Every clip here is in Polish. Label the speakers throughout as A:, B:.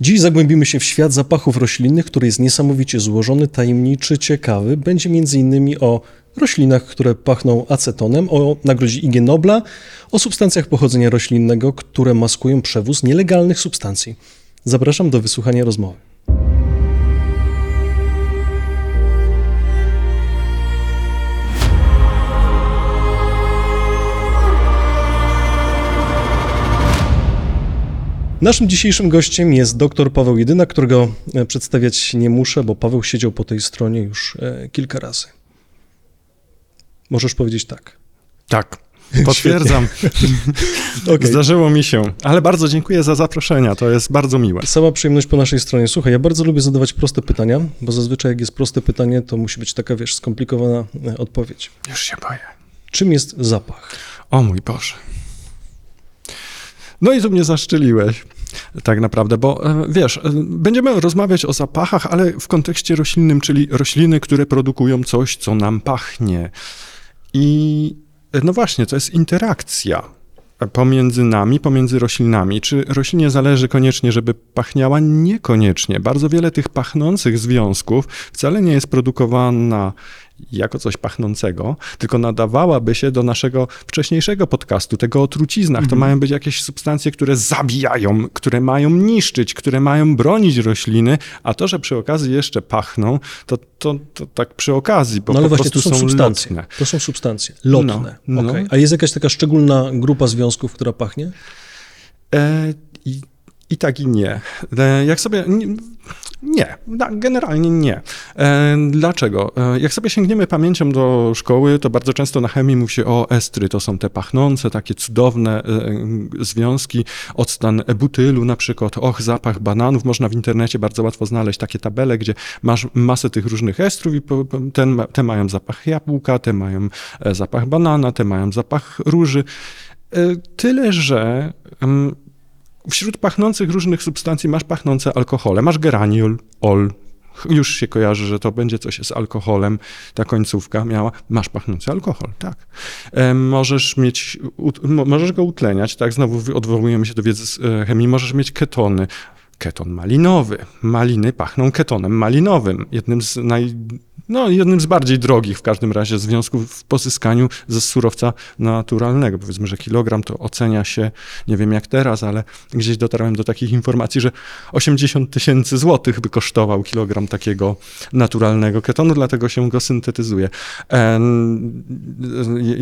A: Dziś zagłębimy się w świat zapachów roślinnych, który jest niesamowicie złożony, tajemniczy, ciekawy. Będzie m.in. o roślinach, które pachną acetonem, o nagrodzie IG Nobla, o substancjach pochodzenia roślinnego, które maskują przewóz nielegalnych substancji. Zapraszam do wysłuchania rozmowy. Naszym dzisiejszym gościem jest dr Paweł Jedyna, którego e, przedstawiać nie muszę, bo Paweł siedział po tej stronie już e, kilka razy. Możesz powiedzieć tak.
B: Tak. Potwierdzam. okay. Zdarzyło mi się, ale bardzo dziękuję za zaproszenia, to jest bardzo miłe.
A: Sama przyjemność po naszej stronie. Słuchaj, ja bardzo lubię zadawać proste pytania, bo zazwyczaj jak jest proste pytanie, to musi być taka, wiesz, skomplikowana e, odpowiedź.
B: Już się boję.
A: Czym jest zapach?
B: O mój Boże. No i tu mnie zaszczyliłeś. Tak naprawdę, bo e, wiesz, e, będziemy rozmawiać o zapachach, ale w kontekście roślinnym, czyli rośliny, które produkują coś, co nam pachnie. I e, no właśnie, to jest interakcja pomiędzy nami, pomiędzy roślinami. Czy roślinie zależy koniecznie, żeby pachniała? Niekoniecznie. Bardzo wiele tych pachnących związków wcale nie jest produkowana jako coś pachnącego, tylko nadawałaby się do naszego wcześniejszego podcastu, tego o truciznach. Mhm. To mają być jakieś substancje, które zabijają, które mają niszczyć, które mają bronić rośliny, a to, że przy okazji jeszcze pachną, to, to, to tak przy okazji, bo
A: no ale
B: po
A: właśnie,
B: prostu
A: to są, substancje.
B: lotne.
A: To są substancje, lotne.
B: No, no.
A: Okay. A jest jakaś taka szczególna grupa związków, która pachnie?
B: E, i, I tak i nie. E, jak sobie... Nie, nie, generalnie nie. E, dlaczego? E, jak sobie sięgniemy pamięcią do szkoły, to bardzo często na chemii mówi się o estry. To są te pachnące, takie cudowne związki. Octan butylu na przykład, och, zapach bananów. Można w internecie bardzo łatwo znaleźć takie tabele, gdzie masz masę tych różnych estrów i ten, te mają zapach jabłka, te mają zapach banana, te mają zapach róży. Tyle, że wśród pachnących różnych substancji masz pachnące alkohole, masz geraniol, ol, już się kojarzy, że to będzie coś z alkoholem, ta końcówka miała, masz pachnący alkohol, tak. E, możesz mieć, możesz go utleniać, tak, znowu odwołujemy się do wiedzy z e, chemii, możesz mieć ketony, keton malinowy. Maliny pachną ketonem malinowym, jednym z naj, no, jednym z bardziej drogich w każdym razie związków w pozyskaniu ze surowca naturalnego. Powiedzmy, że kilogram to ocenia się, nie wiem jak teraz, ale gdzieś dotarłem do takich informacji, że 80 tysięcy złotych by kosztował kilogram takiego naturalnego ketonu, dlatego się go syntetyzuje.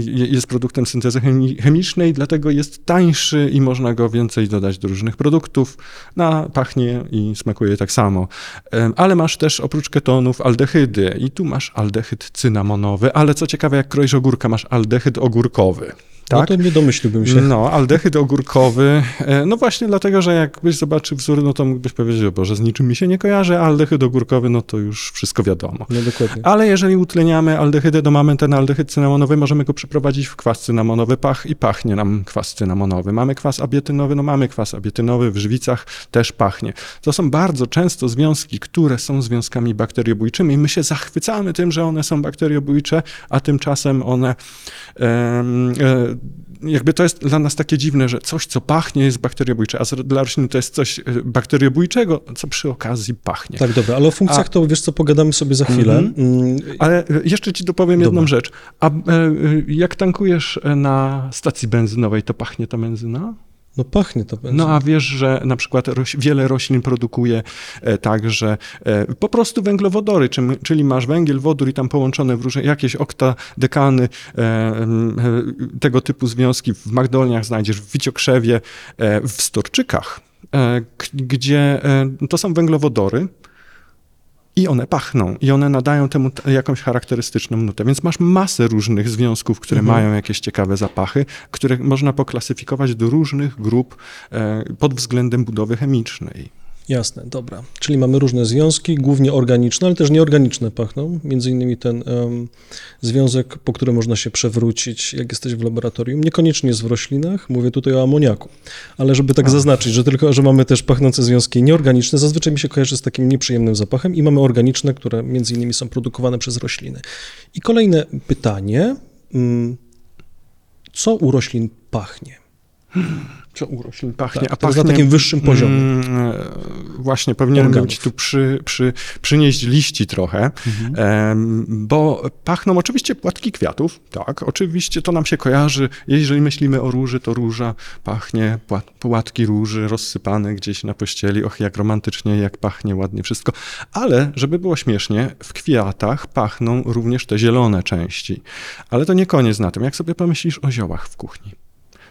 B: Jest produktem syntezy chemicznej, dlatego jest tańszy i można go więcej dodać do różnych produktów. Na pachnie i smakuje tak samo. Ale masz też oprócz ketonów aldehydy i tu masz aldehyd cynamonowy, ale co ciekawe, jak kroisz ogórka, masz aldehyd ogórkowy.
A: Tak? No to nie domyśliłbym się.
B: No, aldehyd ogórkowy, e, no właśnie dlatego, że jakbyś zobaczył wzór, no to mógłbyś powiedzieć, o Boże, z niczym mi się nie kojarzy, aldehyd ogórkowy, no to już wszystko wiadomo.
A: No dokładnie.
B: Ale jeżeli utleniamy aldehydę, to mamy ten aldehyd cynamonowy, możemy go przeprowadzić w kwas cynamonowy, pach i pachnie nam kwas cynamonowy. Mamy kwas abietynowy, no mamy kwas abietynowy, w żywicach też pachnie. To są bardzo często związki, które są związkami bakteriobójczymi. My się zachwycamy tym, że one są bakteriobójcze, a tymczasem one e, e, jakby to jest dla nas takie dziwne, że coś, co pachnie, jest bakteriobójcze, a dla rośliny to jest coś e, bakteriobójczego, co przy okazji pachnie.
A: Tak, dobra, ale o funkcjach a... to wiesz co, pogadamy sobie za chwilę. Mm -hmm.
B: Ale e, jeszcze ci dopowiem dobra. jedną rzecz. A jak tankujesz na stacji benzynowej, to pachnie ta benzyna?
A: No pachnie to
B: będzie. No a wiesz, że na przykład roś, wiele roślin produkuje e, tak, że e, po prostu węglowodory, czyli, czyli masz węgiel, wodór i tam połączone w różne jakieś oktadekany, e, e, tego typu związki w magdolniach znajdziesz, w wiciokrzewie, e, w storczykach, e, gdzie to są węglowodory, i one pachną, i one nadają temu jakąś charakterystyczną nutę. Więc masz masę różnych związków, które mhm. mają jakieś ciekawe zapachy, które można poklasyfikować do różnych grup e, pod względem budowy chemicznej.
A: Jasne, dobra. Czyli mamy różne związki, głównie organiczne, ale też nieorganiczne pachną. Między innymi ten um, związek, po który można się przewrócić, jak jesteś w laboratorium. Niekoniecznie jest w roślinach, mówię tutaj o amoniaku. Ale żeby tak A. zaznaczyć, że tylko, że mamy też pachnące związki nieorganiczne, zazwyczaj mi się kojarzy z takim nieprzyjemnym zapachem i mamy organiczne, które między innymi są produkowane przez rośliny. I kolejne pytanie. Mm, co u roślin pachnie?
B: co u roślin pachnie,
A: Tak,
B: a
A: jest na
B: pachnie...
A: takim wyższym poziomie.
B: Mm, właśnie, powinienem być tu przy, przy, przynieść liści trochę,
A: Mhm.
B: bo pachną oczywiście płatki kwiatów, tak, oczywiście to nam się kojarzy, jeżeli myślimy o róży, to róża pachnie, płat, płatki róży rozsypane gdzieś na pościeli, och, jak romantycznie, jak pachnie ładnie wszystko, ale żeby było śmiesznie, w kwiatach pachną również te zielone części, ale to nie koniec na tym, jak sobie pomyślisz o ziołach w kuchni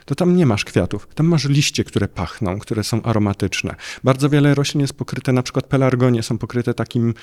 B: to tam nie masz kwiatów, tam masz liście, które pachną, które są aromatyczne. Bardzo wiele roślin jest pokryte, na przykład pelargonie są pokryte takim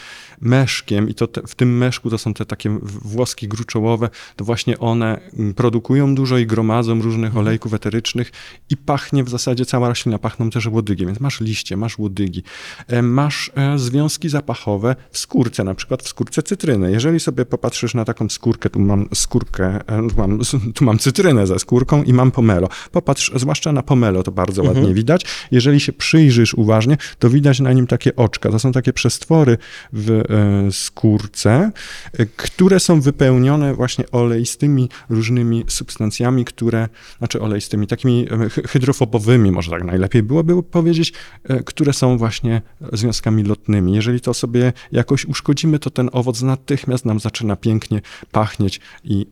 B: meszkiem i to te, w tym meszku to są te takie włoski gruczołowe, to właśnie one mm, produkują dużo i gromadzą różnych olejków eterycznych i pachnie w zasadzie cała roślina, pachną też łodygiem, więc masz liście, masz łodygi, E, masz e, związki zapachowe w skórce, na przykład w skórce cytryny. Jeżeli sobie popatrzysz na taką skórkę, tu mam skórkę, e, tu mam, tu mam cytrynę ze skórką i mam pomelo. Popatrz, zwłaszcza na pomelo to bardzo
A: Mhm.
B: ładnie widać. Jeżeli się przyjrzysz uważnie, to widać na nim takie oczka. To są takie przestwory w e, skórce, e, które są wypełnione właśnie oleistymi różnymi substancjami, które, znaczy oleistymi, takimi e, hy- hydrofobowymi, może tak najlepiej byłoby powiedzieć, które są właśnie związkami lotnymi. Jeżeli to sobie jakoś uszkodzimy, to ten owoc natychmiast nam zaczyna pięknie pachnieć i,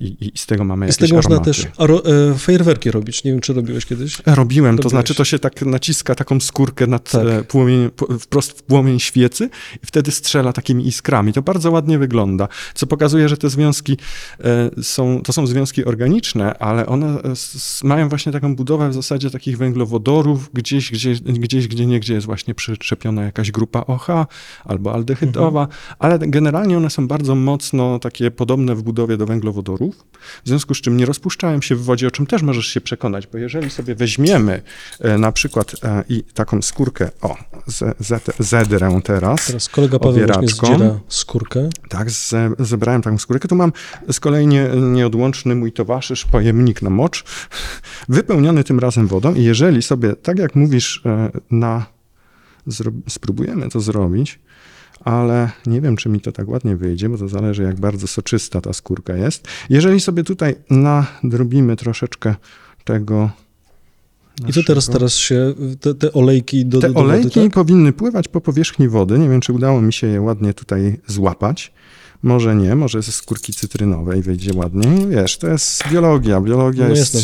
B: i, i z tego mamy
A: I z
B: jakieś
A: tego można
B: aromaty.
A: też aro, fajerwerki robić. Nie wiem, czy robiłeś kiedyś?
B: Robiłem, to
A: Robiłeś.
B: znaczy to się tak naciska taką skórkę nad
A: Tak.
B: e, płomień, wprost w płomień świecy i wtedy strzela takimi iskrami. To bardzo ładnie wygląda, co pokazuje, że te związki e, są, to są związki organiczne, ale one e, mają właśnie taką budowę w zasadzie takich węglowodorów, gdzieś, gdzieś, gdzieś gdzie niegdzie jest właśnie przyczepiona jakaś grupa OH albo aldehydowa,
A: Mhm.
B: ale generalnie one są bardzo mocno takie podobne w budowie do węglowodorów, w związku z czym nie rozpuszczają się w wodzie, o czym też możesz się przekonać, bo jeżeli sobie weźmiemy e, na przykład e, i taką skórkę, o, z, z, zedrę teraz,
A: Teraz kolega Paweł zdziera skórkę.
B: tak, ze, zebrałem taką skórkę, tu mam z kolei nie, nieodłączny mój towarzysz, pojemnik na mocz, wypełniony tym razem wodą. I jeżeli sobie, tak jak mówisz, e, na, zro, spróbujemy to zrobić, ale nie wiem, czy mi to tak ładnie wyjdzie, bo to zależy, jak bardzo soczysta ta skórka jest. Jeżeli sobie tutaj nadrobimy troszeczkę tego.
A: I to teraz, teraz się, te, te olejki do,
B: te
A: do,
B: olejki
A: tak?
B: powinny pływać po powierzchni wody. Nie wiem, czy udało mi się je ładnie tutaj złapać. Może nie, może ze skórki cytrynowej wyjdzie ładniej. Wiesz, to jest biologia. Biologia
A: No
B: jest,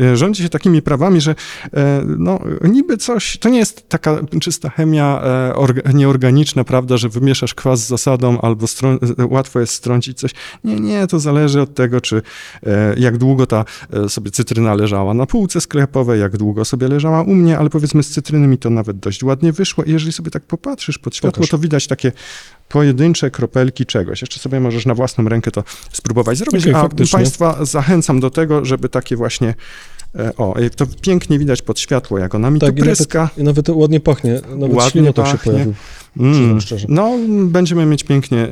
B: e, rządzi się takimi prawami, że e, no, niby coś, to nie jest taka czysta chemia e, orga, nieorganiczna, prawda, że wymieszasz kwas z zasadą albo łatwo jest strącić coś. Nie, nie, to zależy od tego, czy jak długo ta sobie cytryna leżała na półce sklepowej, jak długo sobie leżała u mnie, ale powiedzmy z cytryny mi to nawet dość ładnie wyszło i jeżeli sobie tak popatrzysz pod światło,
A: Pokaż.
B: to widać takie pojedyncze kropelki czegoś. Jeszcze sobie możesz na własną rękę to spróbować zrobić,
A: Okej,
B: a
A: faktycznie.
B: Państwa zachęcam do tego, żeby takie właśnie e, o, to pięknie widać pod światło, jak ona mi
A: Tak,
B: tu
A: i nawet,
B: pryska.
A: i nawet ładnie pachnie. Nawet
B: Ładnie
A: ślinotok się
B: pachnie.
A: pojawił.
B: Mm.
A: Szczerze.
B: No, będziemy mieć pięknie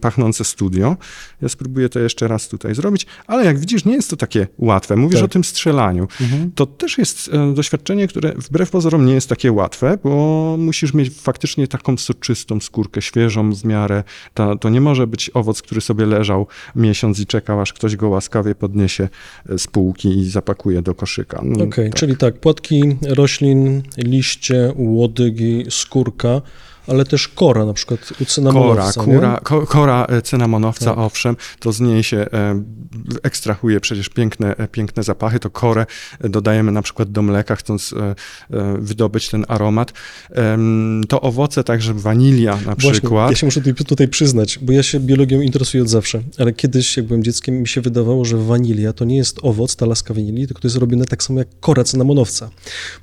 B: pachnące studio. Ja spróbuję to jeszcze raz tutaj zrobić, ale jak widzisz, nie jest to takie łatwe. Mówisz
A: Tak.
B: o tym strzelaniu.
A: Mhm.
B: To też jest e, doświadczenie, które wbrew pozorom nie jest takie łatwe, bo musisz mieć faktycznie taką soczystą skórkę, świeżą w miarę. Ta, to nie może być owoc, który sobie leżał miesiąc i czekał, aż ktoś go łaskawie podniesie e, z półki i zapakuje do koszyka. No,
A: Okej,
B: tak.
A: czyli tak, płatki roślin, liście, łodygi, skórka, ale też kora, na przykład u
B: Kora,
A: cynamonowca, nie?
B: kura, ko, kora e, cynamonowca,
A: Tak.
B: owszem, to z niej się e, ekstrahuje przecież piękne, e, piękne zapachy, to korę dodajemy na przykład do mleka, chcąc wydobyć ten aromat. To owoce, także wanilia na
A: Właśnie,
B: przykład.
A: ja się muszę tutaj, tutaj przyznać, bo ja się biologią interesuję od zawsze, ale kiedyś, jak byłem dzieckiem, mi się wydawało, że wanilia to nie jest owoc, ta laska wanilii, tylko to jest robione tak samo jak kora cynamonowca,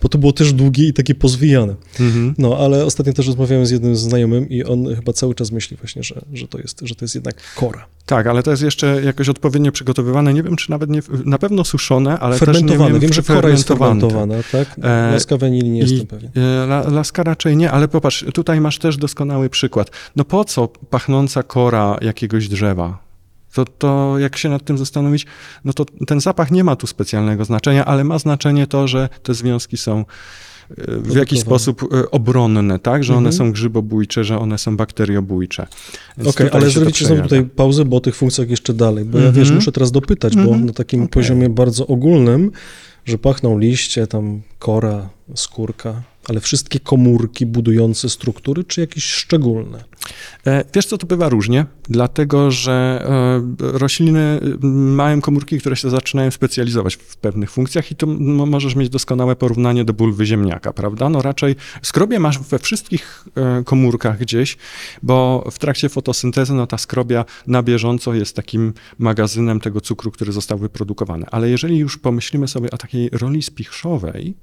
A: bo to było też długie i takie pozwijane.
B: Mhm.
A: No, ale ostatnio też rozmawiałem z jednym znajomym i on chyba cały czas myśli właśnie, że, że, to, jest, że to jest jednak kora.
B: Tak, ale to jest jeszcze jakoś odpowiednio przygotowywane. Nie wiem, czy nawet nie, na pewno suszone, ale też nie
A: fermentowane,
B: wiem,
A: wiem, że kora jest
B: fermentowane.
A: fermentowana, tak?
B: E,
A: Laska wanilii nie
B: I,
A: jestem pewien.
B: e, La, laska raczej nie, ale popatrz, tutaj masz też doskonały przykład. No po co pachnąca kora jakiegoś drzewa? To, to jak się nad tym zastanowić, no to ten zapach nie ma tu specjalnego znaczenia, ale ma znaczenie to, że te związki są w jakiś sposób e, obronne, tak? Że one
A: Mhm.
B: są grzybobójcze, że one są bakteriobójcze.
A: Okej, ale zrobicie
B: przejawia.
A: tutaj pauzę, bo o tych funkcjach jeszcze dalej, bo ja
B: Mhm.
A: wiesz, muszę teraz dopytać, bo
B: Mhm.
A: na takim
B: Okej.
A: poziomie bardzo ogólnym że pachną liście, tam kora, skórka, ale wszystkie komórki budujące struktury, czy jakieś szczególne?
B: E, wiesz co, to bywa różnie, dlatego że e, rośliny mają komórki, które się zaczynają specjalizować w pewnych funkcjach i to możesz mieć doskonałe porównanie do bulwy ziemniaka, prawda? No raczej skrobie masz we wszystkich e, komórkach gdzieś, bo w trakcie fotosyntezy no ta skrobia na bieżąco jest takim magazynem tego cukru, który został wyprodukowany. Ale jeżeli już pomyślimy sobie o takiej roli spichrzowej,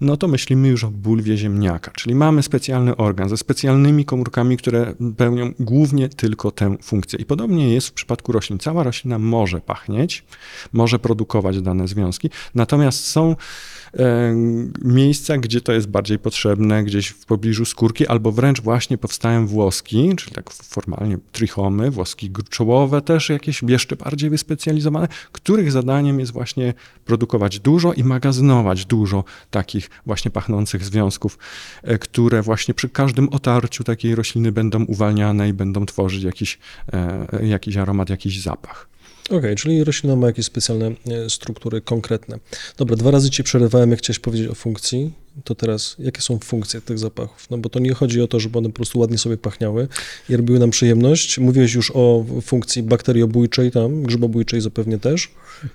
B: no to myślimy już o bulwie ziemniaka, czyli mamy specjalny organ ze specjalnymi komórkami, które pełnią głównie tylko tę funkcję. I podobnie jest w przypadku roślin. Cała roślina może pachnieć, może produkować dane związki, natomiast są miejsca, gdzie to jest bardziej potrzebne, gdzieś w pobliżu skórki, albo wręcz właśnie powstają włoski, czyli tak formalnie trichomy, włoski czołowe też jakieś jeszcze bardziej wyspecjalizowane, których zadaniem jest właśnie produkować dużo i magazynować dużo takich właśnie pachnących związków, e, które właśnie przy każdym otarciu takiej rośliny będą uwalniane i będą tworzyć jakiś, e, jakiś aromat, jakiś zapach.
A: Okej, okay, czyli roślina ma jakieś specjalne e, struktury konkretne. Dobra, dwa razy ci przerywałem, jak chciałeś powiedzieć o funkcji to teraz jakie są funkcje tych zapachów? No bo to nie chodzi o to, żeby one po prostu ładnie sobie pachniały i robiły nam przyjemność. Mówiłeś już o funkcji bakteriobójczej tam, grzybobójczej zapewne też.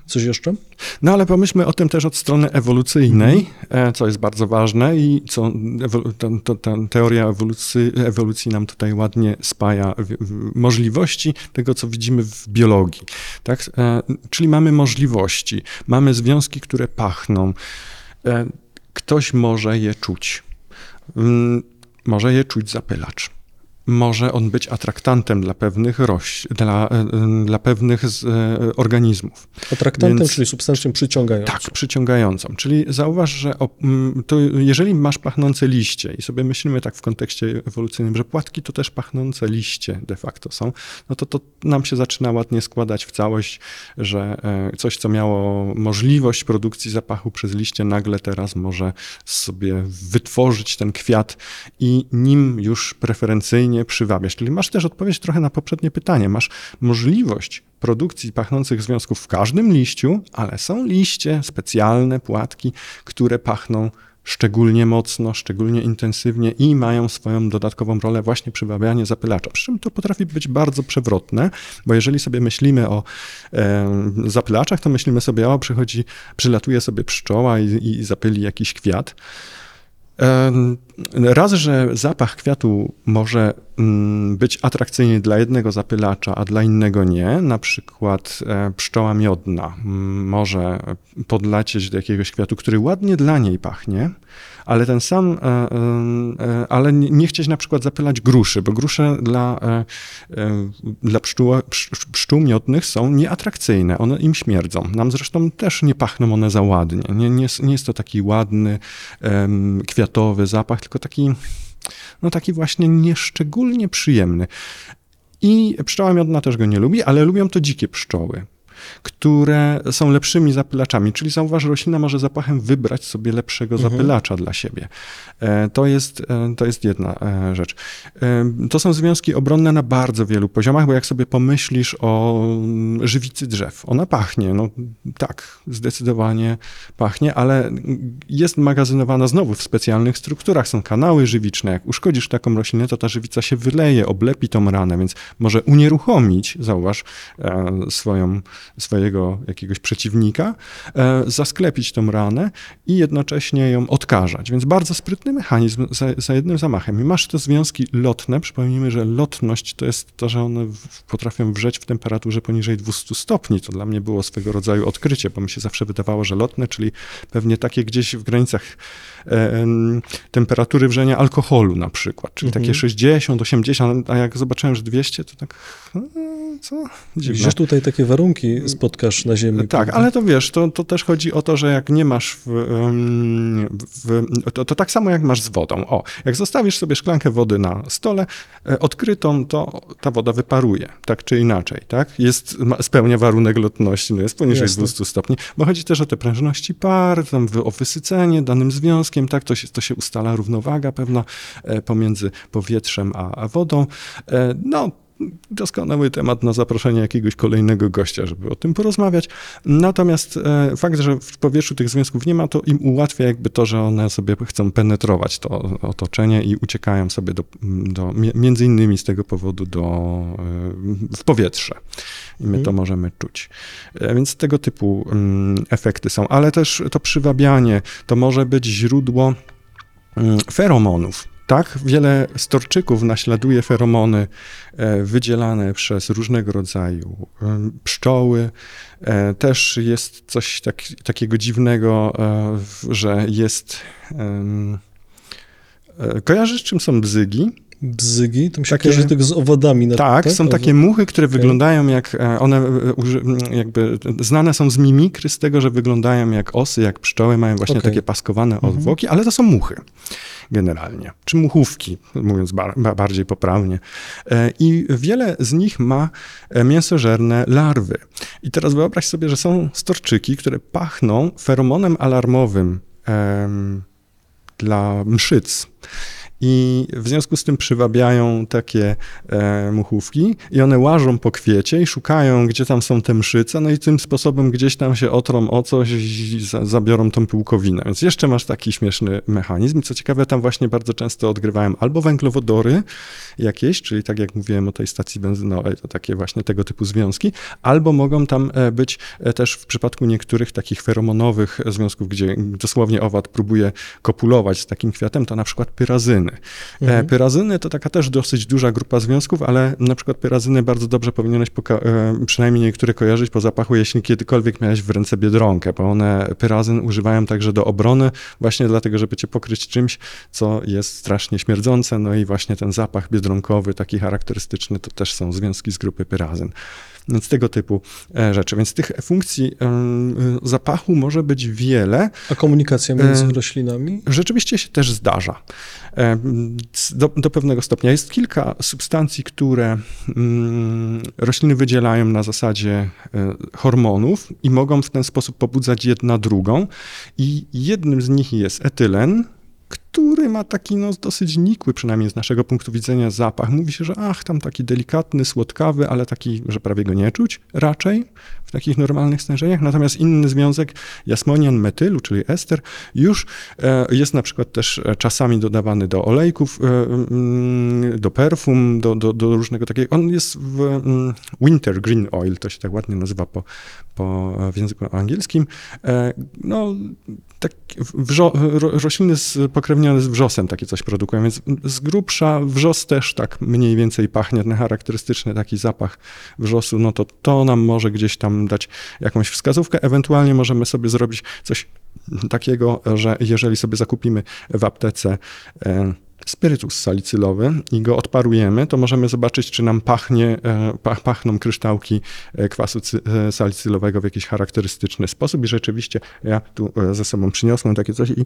A: Coś jeszcze?
B: No ale pomyślmy o tym też od strony ewolucyjnej, mhm. co jest bardzo ważne i co ta, ta, ta teoria ewolucji, ewolucji nam tutaj ładnie spaja możliwości tego, co widzimy w biologii. Tak? E, czyli mamy możliwości, mamy związki, które pachną e, ktoś może je czuć. Mm, może je czuć zapylacz może on być atraktantem dla pewnych roś, dla, e, dla pewnych z, e, organizmów.
A: Atraktantem, Więc, czyli substancją przyciągającą.
B: Tak, przyciągającą. Czyli zauważ, że o, to jeżeli masz pachnące liście i sobie myślimy tak w kontekście ewolucyjnym, że płatki to też pachnące liście de facto są, no to to nam się zaczyna ładnie składać w całość, że e, coś, co miało możliwość produkcji zapachu przez liście, nagle teraz może sobie wytworzyć ten kwiat i nim już preferencyjnie nie przywabiasz. Czyli masz też odpowiedź trochę na poprzednie pytanie. Masz możliwość produkcji pachnących związków w każdym liściu, ale są liście, specjalne płatki, które pachną szczególnie mocno, szczególnie intensywnie i mają swoją dodatkową rolę właśnie przywabianie zapylacza. Przy czym to potrafi być bardzo przewrotne, bo jeżeli sobie myślimy o e, zapylaczach, to myślimy sobie, o przychodzi, przylatuje sobie pszczoła i, i zapyli jakiś kwiat. Raz, że zapach kwiatu może być atrakcyjny dla jednego zapylacza, a dla innego nie. Na przykład e, pszczoła miodna mm, może podlecieć do jakiegoś kwiatu, który ładnie dla niej pachnie, ale ten sam, e, e, ale nie chcieć na przykład zapylać gruszy, bo grusze dla, dla pszczół, pszczół miodnych są nieatrakcyjne, one im śmierdzą. Nam zresztą też nie pachną one za ładnie. Nie, nie, nie jest to taki ładny, kwiatowy zapach, tylko taki, no taki właśnie nieszczególnie przyjemny. I pszczoła miodna też go nie lubi, ale lubią to dzikie pszczoły które są lepszymi zapylaczami. Czyli zauważ, roślina może zapachem wybrać sobie lepszego mhm. zapylacza dla siebie. E, to jest, e, to jest jedna e, rzecz. To są związki obronne na bardzo wielu poziomach, bo jak sobie pomyślisz o mm, żywicy drzew, ona pachnie, no tak, zdecydowanie pachnie, ale jest magazynowana znowu w specjalnych strukturach. Są kanały żywiczne. Jak uszkodzisz taką roślinę, to ta żywica się wyleje, oblepi tą ranę, więc może unieruchomić, zauważ, swoją, swojego jakiegoś przeciwnika, e, zasklepić tą ranę i jednocześnie ją odkażać. Więc bardzo sprytny mechanizm za, za jednym zamachem. I masz te związki lotne. Przypomnijmy, że lotność to jest to, że one potrafią wrzeć w temperaturze poniżej 200 stopni. To dla mnie było swego rodzaju odkrycie, bo mi się zawsze wydawało, że lotne, czyli pewnie takie gdzieś w granicach e, temperatury wrzenia alkoholu na przykład, czyli mhm. takie 60, 80, a jak zobaczyłem, że 200, to tak, no, co?
A: Dziwne. Widzisz tutaj takie warunki spotkasz na ziemi.
B: Tak, prawda? ale to wiesz, to, to też chodzi o to, że jak nie masz w, w, to, to tak samo jak masz z wodą. O, jak zostawisz sobie szklankę wody na stole e, odkrytą, to ta woda wyparuje, tak czy inaczej, tak? Jest, spełnia warunek lotności, no jest poniżej Jasne. 200 stopni, bo chodzi też o te prężności par, tam o wysycenie danym związkiem, tak? To się, to się ustala równowaga pewna e, pomiędzy powietrzem a, a wodą. E, no, doskonały temat na zaproszenie jakiegoś kolejnego gościa, żeby o tym porozmawiać. Natomiast e, fakt, że w powietrzu tych związków nie ma, to im ułatwia jakby to, że one sobie chcą penetrować to otoczenie i uciekają sobie do, do między innymi z tego powodu do, e, w powietrze. I my to
A: Mhm.
B: możemy czuć. E, Więc tego typu mm, efekty są, ale też to przywabianie to może być źródło mm, feromonów. Tak, wiele storczyków naśladuje feromony e, wydzielane przez różnego rodzaju em, pszczoły. E, Też jest coś tak, takiego dziwnego, e, że jest. e, Kojarzysz, czym są bzygi?
A: Bzygi, to mi się
B: Takie-
A: kojarzy tylko z owadami. Na,
B: Tak, są
A: Owo-
B: takie muchy, które wyglądają jak, e, one e, m, jakby znane są z mimikry, z tego, że wyglądają jak osy, jak pszczoły, mają właśnie
A: Okej.
B: takie paskowane
A: Mhm.
B: odwłoki, ale to są muchy generalnie, czy muchówki, mówiąc bar- ba- bardziej poprawnie. E, I wiele z nich ma e, mięsożerne larwy. I teraz wyobraź sobie, że są storczyki, które pachną feromonem alarmowym em, dla mszyc. I w związku z tym przywabiają takie e, muchówki i one łażą po kwiecie i szukają, gdzie tam są te mszyce, no i tym sposobem gdzieś tam się otrą o coś i za, zabiorą tą pyłkowinę. Więc jeszcze masz taki śmieszny mechanizm. Co ciekawe, tam właśnie bardzo często odgrywają albo węglowodory jakieś, czyli tak jak mówiłem o tej stacji benzynowej, to takie właśnie tego typu związki, albo mogą tam e, być e, też w przypadku niektórych takich feromonowych związków, gdzie dosłownie owad próbuje kopulować z takim kwiatem, to na przykład pyrazyny. E,
A: Mhm.
B: Pyrazyny to taka też dosyć duża grupa związków, ale na przykład pyrazyny bardzo dobrze powinieneś e, przynajmniej niektóre kojarzyć po zapachu, jeśli kiedykolwiek miałeś w ręce biedronkę, bo one pyrazyn używają także do obrony, właśnie dlatego, żeby cię pokryć czymś, co jest strasznie śmierdzące, no i właśnie ten zapach biedronkowy, taki charakterystyczny, to też są związki z grupy pyrazyn. Więc tego typu e, rzeczy. Więc tych funkcji em, y, zapachu może być wiele.
A: A komunikacja między
B: E,
A: roślinami?
B: Rzeczywiście się też zdarza. E, Do, do pewnego stopnia. Jest kilka substancji, które mm, rośliny wydzielają na zasadzie e, hormonów i mogą w ten sposób pobudzać jedna drugą. I jednym z nich jest etylen, który ma taki no, dosyć nikły, przynajmniej z naszego punktu widzenia, zapach. Mówi się, że ach, tam taki delikatny, słodkawy, ale taki, że prawie go nie czuć raczej w takich normalnych stężeniach. Natomiast inny związek, jasmonian metylu, czyli ester, już e, jest na przykład też e, czasami dodawany do olejków, e, mm, do perfum, do, do, do różnego takiego. On jest w mm, winter green oil, to się tak ładnie nazywa po, po w języku angielskim. No, tak wrzo, ro, rośliny spokrewnione z wrzosem takie coś produkują, więc z grubsza wrzos też tak mniej więcej pachnie, ten charakterystyczny taki zapach wrzosu, no to to nam może gdzieś tam dać jakąś wskazówkę. Ewentualnie możemy sobie zrobić coś takiego, że jeżeli sobie zakupimy w aptece e, spirytus salicylowy i go odparujemy, to możemy zobaczyć, czy nam pachnie, e, pach, pachną kryształki e, kwasu e, salicylowego w jakiś charakterystyczny sposób. I rzeczywiście ja tu ze sobą przyniosłem takie coś i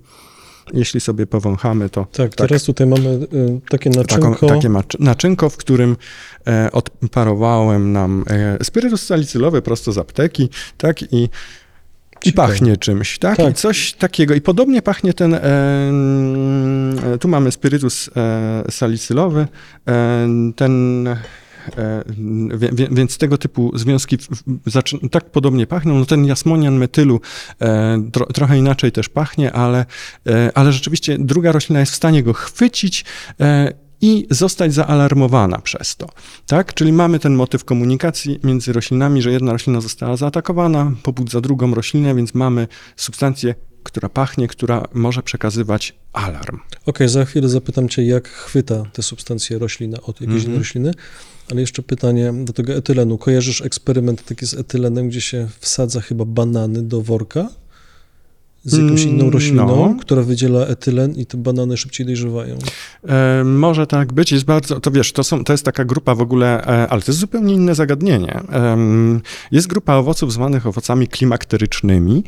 B: jeśli sobie powąchamy, to
A: Tak, teraz tutaj mamy takie naczynko.
B: taką, takie naczynko, w którym odparowałem nam spirytus salicylowy prosto z apteki, tak, i, i
A: Ciekawe.
B: pachnie czymś, tak?
A: Tak.
B: I coś takiego. I podobnie pachnie ten, e, tu mamy spirytus e, salicylowy, e, ten... e, wie- Więc tego typu związki tak podobnie pachną. No ten jasmonian metylu e, tro, trochę inaczej też pachnie, ale, e, ale rzeczywiście druga roślina jest w stanie go chwycić i zostać zaalarmowana przez to. Tak? Czyli mamy ten motyw komunikacji między roślinami, że jedna roślina została zaatakowana, pobudza drugą roślinę, więc mamy substancję, która pachnie, która może przekazywać alarm.
A: Okej, za chwilę zapytam cię, jak chwyta te substancje roślina od jakiejś
B: Mhm.
A: innej rośliny, ale jeszcze pytanie do tego etylenu. Kojarzysz eksperyment taki z etylenem, gdzie się wsadza chyba banany do worka z jakąś
B: Mm,
A: inną rośliną,
B: no.
A: która wydziela etylen i te banany szybciej dojrzewają?
B: E, może tak być, jest bardzo, to wiesz, to, są, to jest taka grupa w ogóle, e, ale to jest zupełnie inne zagadnienie. Em, jest grupa owoców zwanych owocami klimakterycznymi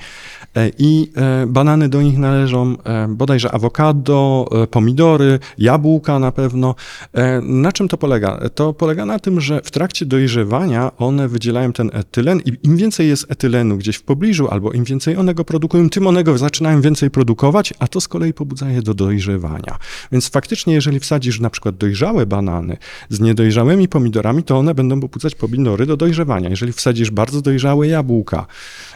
B: e, i e, banany do nich należą e, bodajże awokado, e, pomidory, jabłka na pewno. E, na czym to polega? To polega na tym, że w trakcie dojrzewania one wydzielają ten etylen i im więcej jest etylenu gdzieś w pobliżu, albo im więcej one go produkują, tym one go tego zaczynają więcej produkować, a to z kolei pobudza je do dojrzewania. Więc faktycznie, jeżeli wsadzisz na przykład dojrzałe banany z niedojrzałymi pomidorami, to one będą pobudzać pomidory do dojrzewania. Jeżeli wsadzisz bardzo dojrzałe jabłka,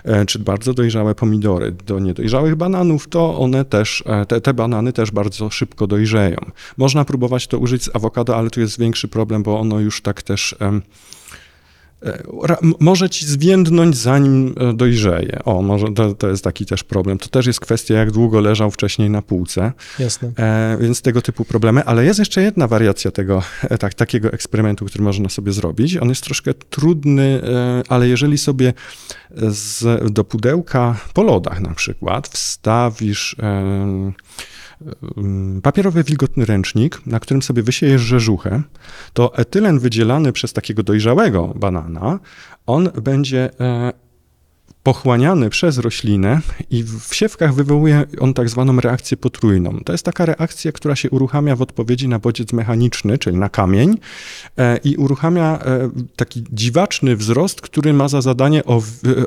B: e, czy bardzo dojrzałe pomidory do niedojrzałych bananów, to one też, e, te, te banany też bardzo szybko dojrzeją. Można próbować to użyć z awokado, ale tu jest większy problem, bo ono już tak też może ci zwiędnąć zanim e, dojrzeje. O, może to, to jest taki też problem. To też jest kwestia, jak długo leżał wcześniej na półce.
A: Jasne.
B: E, więc tego typu problemy, ale jest jeszcze jedna wariacja tego, e, tak, takiego eksperymentu, który można sobie zrobić. On jest troszkę trudny, e, ale jeżeli sobie z, do pudełka po lodach na przykład wstawisz e, papierowy wilgotny ręcznik, na którym sobie wysiejesz rzeżuchę, to etylen wydzielany przez takiego dojrzałego banana, on będzie e, pochłaniany przez roślinę i w siewkach wywołuje on tak zwaną reakcję potrójną. To jest taka reakcja, która się uruchamia w odpowiedzi na bodziec mechaniczny, czyli na kamień e, i uruchamia e, taki dziwaczny wzrost, który ma za zadanie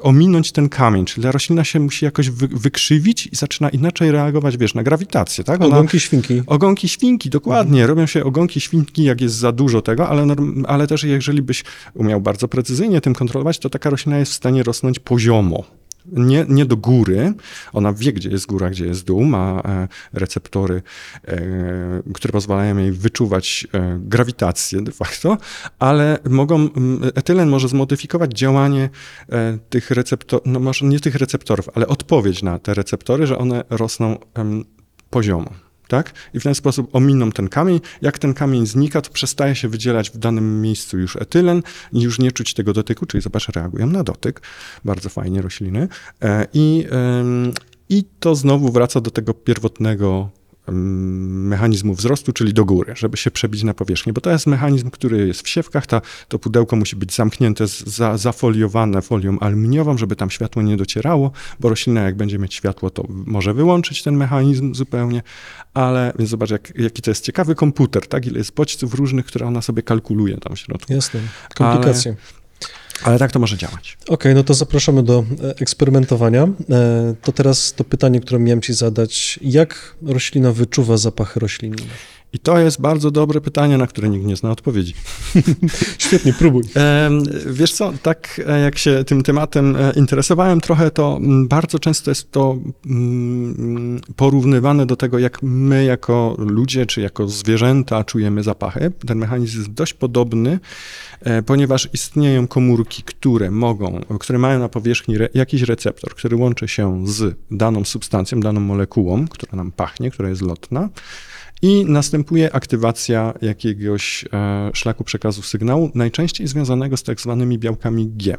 B: ominąć ten kamień, czyli roślina się musi jakoś wy, wykrzywić i zaczyna inaczej reagować, wiesz, na grawitację, tak? Ona-
A: Ogonki świnki.
B: Ogonki świnki, dokładnie. Robią się ogonki świnki, jak jest za dużo tego, ale, ale też jeżeli byś umiał bardzo precyzyjnie tym kontrolować, to taka roślina jest w stanie rosnąć poziomo. Nie, nie do góry, ona wie, gdzie jest góra, gdzie jest dół, ma e, receptory, e, które pozwalają jej wyczuwać e, grawitację de facto, ale mogą, etylen może zmodyfikować działanie tych receptorów, no może nie tych receptorów, ale odpowiedź na te receptory, że one rosną poziomo. Tak? I w ten sposób ominą ten kamień. Jak ten kamień znika, to przestaje się wydzielać w danym miejscu już etylen i już nie czuć tego dotyku, czyli zobacz, reagują na dotyk. Bardzo fajnie rośliny. E, I, I to znowu wraca do tego pierwotnego mechanizmu wzrostu, czyli do góry, żeby się przebić na powierzchnię, bo to jest mechanizm, który jest w siewkach, ta, to pudełko musi być zamknięte, za, zafoliowane folią aluminiową, żeby tam światło nie docierało, bo roślina jak będzie mieć światło, to może wyłączyć ten mechanizm zupełnie, ale więc zobacz, jak, jaki to jest ciekawy komputer, tak, ile jest bodźców różnych, które ona sobie kalkuluje tam w środku.
A: Jasne. Komplikacje.
B: Ale tak to może działać.
A: Okej, no to zapraszamy do e, eksperymentowania. E, To teraz to pytanie, które miałem ci zadać. Jak roślina wyczuwa zapachy roślinne?
B: I to jest bardzo dobre pytanie, na które nikt nie zna odpowiedzi.
A: Świetnie, próbuj.
B: Wiesz co, tak e, jak się tym tematem e, interesowałem trochę, to mm, bardzo często jest to mm, porównywane do tego, jak my jako ludzie czy jako zwierzęta czujemy zapachy. Ten mechanizm jest dość podobny, e, ponieważ istnieją komórki, które mogą, które mają na powierzchni jakiś receptor, który łączy się z daną substancją, daną molekułą, która nam pachnie, która jest lotna. I następuje aktywacja jakiegoś e, szlaku przekazu sygnału, najczęściej związanego z tak zwanymi białkami G,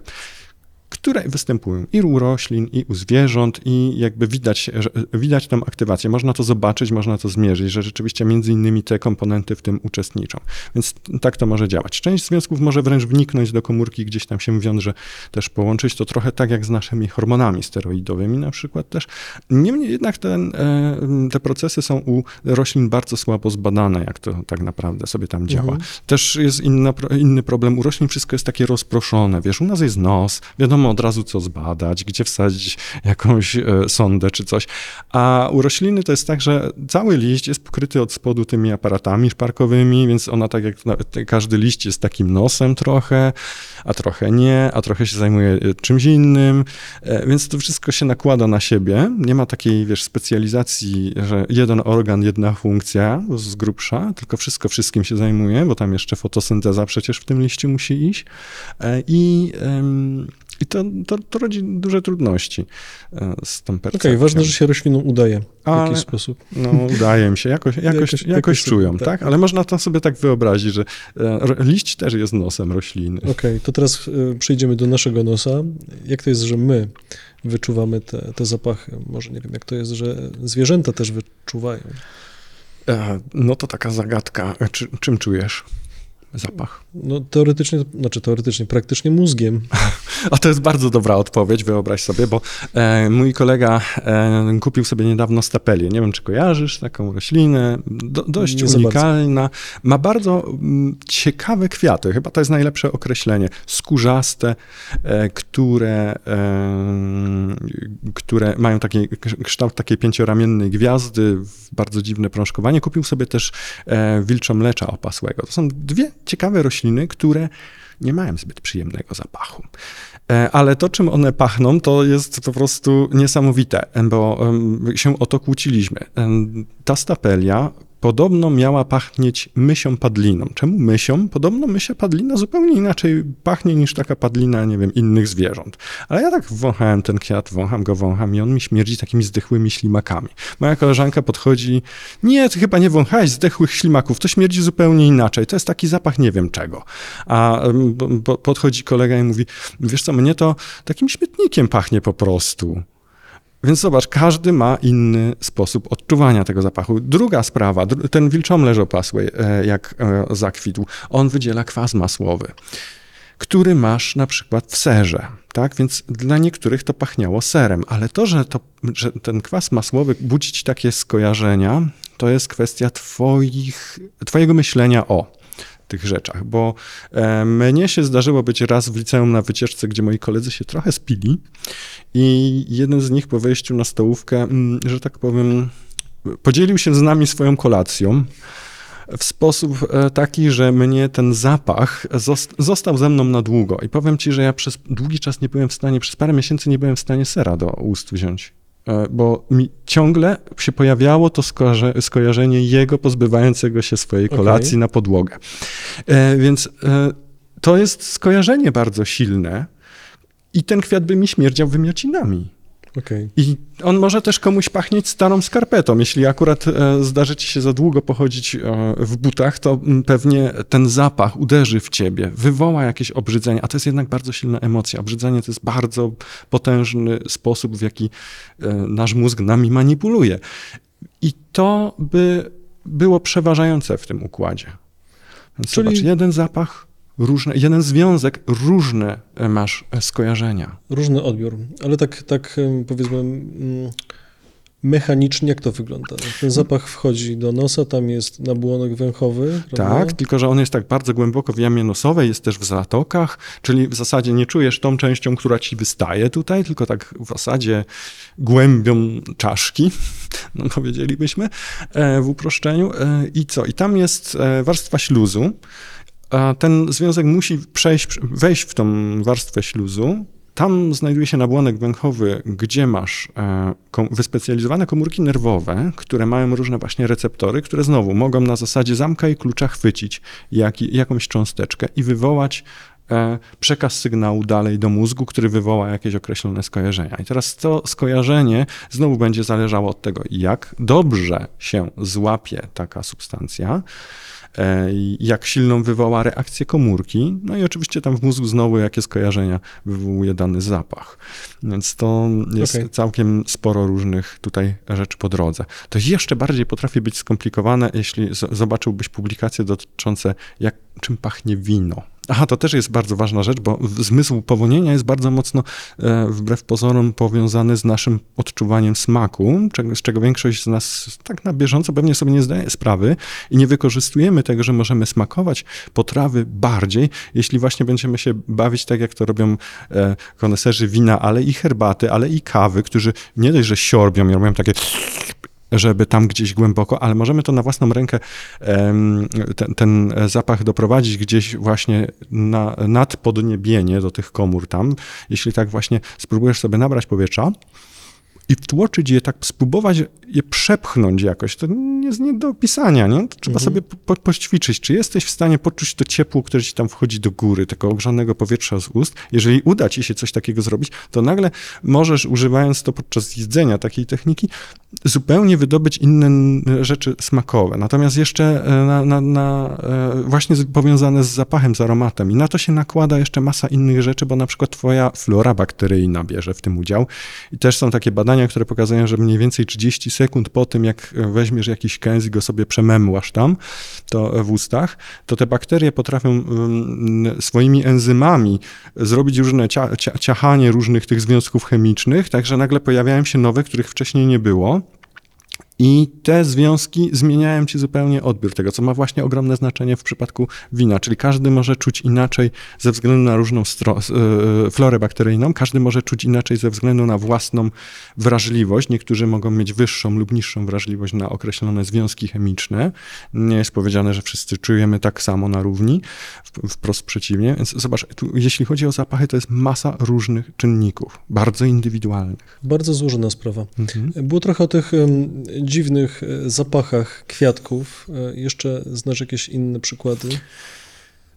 B: które występują i u roślin, i u zwierząt, i jakby widać, widać tą aktywację. Można to zobaczyć, można to zmierzyć, że rzeczywiście między innymi te komponenty w tym uczestniczą. Więc tak to może działać. Część związków może wręcz wniknąć do komórki, gdzieś tam się wiąże, też połączyć to trochę tak jak z naszymi hormonami steroidowymi na przykład też. Niemniej jednak ten, e, te procesy są u roślin bardzo słabo zbadane, jak to tak naprawdę sobie tam działa.
A: Mhm.
B: Też jest inna, inny problem. U roślin wszystko jest takie rozproszone. Wiesz, u nas jest nos, wiadomo od razu co zbadać, gdzie wsadzić jakąś e, sondę czy coś. A u rośliny to jest tak, że cały liść jest pokryty od spodu tymi aparatami szparkowymi, więc ona tak jak każdy liść jest takim nosem trochę, a trochę nie, a trochę się zajmuje e, czymś innym, e, więc to wszystko się nakłada na siebie. Nie ma takiej, wiesz, specjalizacji, że jeden organ, jedna funkcja z grubsza, tylko wszystko wszystkim się zajmuje, bo tam jeszcze fotosynteza przecież w tym liściu musi iść. I, i to, to, to rodzi duże trudności e, z tą
A: Okej,
B: percepcją.
A: ważne, że się roślinom udaje w
B: Ale-
A: jakiś sposób.
B: No, udaje mi się, jakoś, jakoś,
A: Jakoś-
B: jakoś, czują,
A: tak.
B: tak? Ale można to sobie tak wyobrazić, że e, liść też jest nosem rośliny.
A: Okej, to teraz y, przejdziemy do naszego nosa. Jak to jest, że my wyczuwamy te, te zapachy? Może nie wiem, jak to jest, że zwierzęta też wyczuwają.
B: E, No to taka zagadka. E, Czy, czym czujesz? Zapach?
A: No teoretycznie, znaczy teoretycznie, praktycznie mózgiem.
B: A to jest bardzo dobra odpowiedź, wyobraź sobie, bo e, mój kolega e, kupił sobie niedawno stapelię. Nie wiem, czy kojarzysz taką roślinę, do, dość
A: Nie
B: unikalna. Ma bardzo mm, ciekawe kwiaty, chyba to jest najlepsze określenie. Skórzaste, e, które, e, które mają taki kształt takiej pięcioramiennej gwiazdy, bardzo dziwne prążkowanie. Kupił sobie też e, wilczo mlecza opasłego. To są dwie ciekawe rośliny, które nie mają zbyt przyjemnego zapachu. E, Ale to, czym one pachną, to jest po prostu niesamowite, bo się o to kłóciliśmy. Ta stapelia podobno miała pachnieć mysią padliną. Czemu mysią? Podobno mysia padlina zupełnie inaczej pachnie niż taka padlina, nie wiem, innych zwierząt. Ale ja tak wąchałem ten kwiat, wącham go, wącham i on mi śmierdzi takimi zdechłymi ślimakami. Moja koleżanka podchodzi, nie, ty chyba nie wąchałeś zdechłych ślimaków, to śmierdzi zupełnie inaczej, to jest taki zapach nie wiem czego. A podchodzi kolega i mówi, wiesz co, mnie to takim śmietnikiem pachnie po prostu. Więc zobacz, każdy ma inny sposób odczuwania tego zapachu. Druga sprawa, ten wilczomlerz opasły, e, jak e, zakwitł, on wydziela kwas masłowy, który masz na przykład w serze, tak? Więc dla niektórych to pachniało serem, ale to, że, to, że ten kwas masłowy budzi ci takie skojarzenia, to jest kwestia twoich, twojego myślenia o tych rzeczach, bo e, mnie się zdarzyło być raz w liceum na wycieczce, gdzie moi koledzy się trochę spili i jeden z nich po wejściu na stołówkę, mm, że tak powiem, podzielił się z nami swoją kolacją w sposób e, taki, że mnie ten zapach zos- został ze mną na długo. I powiem ci, że ja przez długi czas nie byłem w stanie, przez parę miesięcy nie byłem w stanie sera do ust wziąć. E, Bo mi ciągle się pojawiało to skojarze- skojarzenie jego pozbywającego się swojej kolacji na podłogę. E, Więc e, to jest skojarzenie bardzo silne i ten kwiat by mi śmierdział wymiocinami.
A: Okej.
B: I on może też komuś pachnieć starą skarpetą. Jeśli akurat e, zdarzy ci się za długo pochodzić e, w butach, to mm, pewnie ten zapach uderzy w ciebie, wywoła jakieś obrzydzenie, a to jest jednak bardzo silna emocja. Obrzydzenie to jest bardzo potężny sposób, w jaki e, nasz mózg nami manipuluje. I to by było przeważające w tym układzie. Więc
A: Czyli-
B: zobacz, jeden zapach, różne, jeden związek, różne e, masz e, skojarzenia.
A: Różny odbiór, ale tak, tak em, powiedzmy mm, mechanicznie jak to wygląda? Ten zapach wchodzi do nosa, tam jest nabłonek węchowy, prawda?
B: Tak, tylko że on jest tak bardzo głęboko w jamie nosowej, jest też w zatokach, czyli w zasadzie nie czujesz tą częścią, która ci wystaje tutaj, tylko tak w zasadzie głębią czaszki, no powiedzielibyśmy e, w uproszczeniu. E, I co? I tam jest e, warstwa śluzu. Ten związek musi przejść, wejść w tą warstwę śluzu. Tam znajduje się nabłonek węchowy, gdzie masz e, wyspecjalizowane komórki nerwowe, które mają różne właśnie receptory, które znowu mogą na zasadzie zamka i klucza chwycić jak, jakąś cząsteczkę i wywołać e, przekaz sygnału dalej do mózgu, który wywoła jakieś określone skojarzenia. I teraz to skojarzenie znowu będzie zależało od tego, jak dobrze się złapie taka substancja, jak silną wywoła reakcję komórki, no i oczywiście tam w mózgu znowu jakie skojarzenia wywołuje dany zapach. Więc to jest
A: Okej.
B: całkiem sporo różnych tutaj rzeczy po drodze. To jeszcze bardziej potrafi być skomplikowane, jeśli zobaczyłbyś publikacje dotyczące jak, czym pachnie wino. Aha, to też jest bardzo ważna rzecz, bo zmysł powonienia jest bardzo mocno, e, wbrew pozorom, powiązany z naszym odczuwaniem smaku, z czego większość z nas tak na bieżąco pewnie sobie nie zdaje sprawy i nie wykorzystujemy tego, że możemy smakować potrawy bardziej, jeśli właśnie będziemy się bawić tak, jak to robią e, koneserzy wina, ale i herbaty, ale i kawy, którzy nie dość, że siorbią i robią takie żeby tam gdzieś głęboko, ale możemy to na własną rękę ten, ten zapach doprowadzić gdzieś właśnie na, nad podniebienie do tych komór tam. Jeśli tak właśnie spróbujesz sobie nabrać powietrza i wtłoczyć je, tak spróbować je przepchnąć jakoś, to nie jest nie do opisania, nie? To trzeba
A: Mhm.
B: sobie po, poćwiczyć. Czy jesteś w stanie poczuć to ciepło, które ci tam wchodzi do góry, tego ogrzanego powietrza z ust? Jeżeli uda ci się coś takiego zrobić, to nagle możesz, używając to podczas jedzenia takiej techniki, zupełnie wydobyć inne rzeczy smakowe. Natomiast jeszcze e, na, na, na, e, właśnie powiązane z zapachem, z aromatem. I na to się nakłada jeszcze masa innych rzeczy, bo na przykład twoja flora bakteryjna bierze w tym udział. I też są takie badania, badania, które pokazują, że mniej więcej 30 sekund po tym, jak weźmiesz jakiś kęs i go sobie przememłasz tam, to w ustach, to te bakterie potrafią mm, swoimi enzymami zrobić różne cia, ciachanie różnych tych związków chemicznych, także nagle pojawiają się nowe, których wcześniej nie było. I te związki zmieniają ci zupełnie odbiór tego, co ma właśnie ogromne znaczenie w przypadku wina. Czyli każdy może czuć inaczej ze względu na różną e, florę bakteryjną, każdy może czuć inaczej ze względu na własną wrażliwość. Niektórzy mogą mieć wyższą lub niższą wrażliwość na określone związki chemiczne. Nie jest powiedziane, że wszyscy czujemy tak samo na równi, wprost przeciwnie. Więc zobacz, tu, jeśli chodzi o zapachy, to jest masa różnych czynników, bardzo indywidualnych.
A: Bardzo złożona sprawa. Mhm. Było trochę o tych dziwnych e, zapachach kwiatków. E, jeszcze znasz jakieś inne przykłady?